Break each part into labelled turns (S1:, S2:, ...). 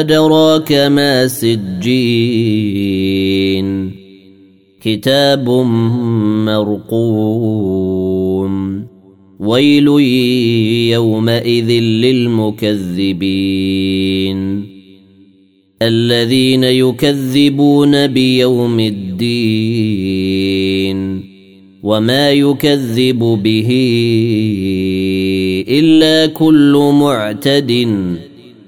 S1: أدراك ما سجين كتاب مرقوم ويل يومئذ للمكذبين الذين يكذبون بيوم الدين وما يكذب به إلا كل معتد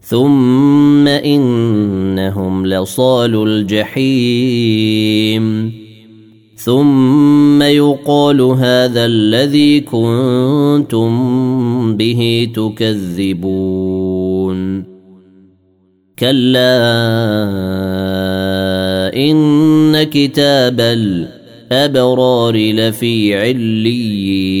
S1: ثم إنهم لصال الجحيم. ثم يقال هذا الذي كنتم به تكذبون. كلا إن كتاب الأبرار لفي عليين.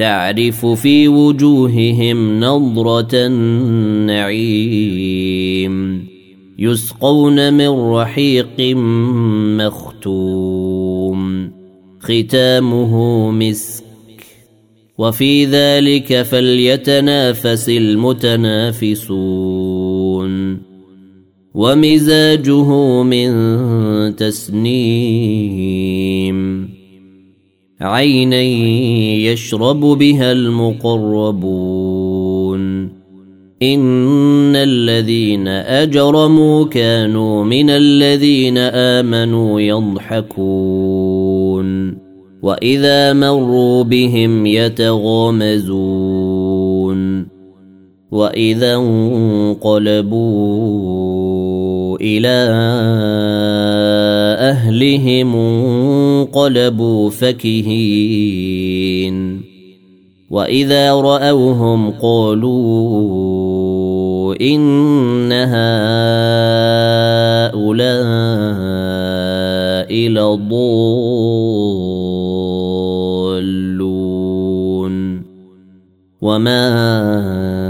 S1: تعرف في وجوههم نضره النعيم يسقون من رحيق مختوم ختامه مسك. وفي ذلك فليتنافس المتنافسون. ومزاجه من تسنيم. عينا يشرب بها المقربون ان الذين اجرموا كانوا من الذين امنوا يضحكون واذا مروا بهم يتغامزون واذا انقلبوا إلى أهلهم انقلبوا فكهين. وإذا رأوهم قالوا إن هؤلاء لضالون. وما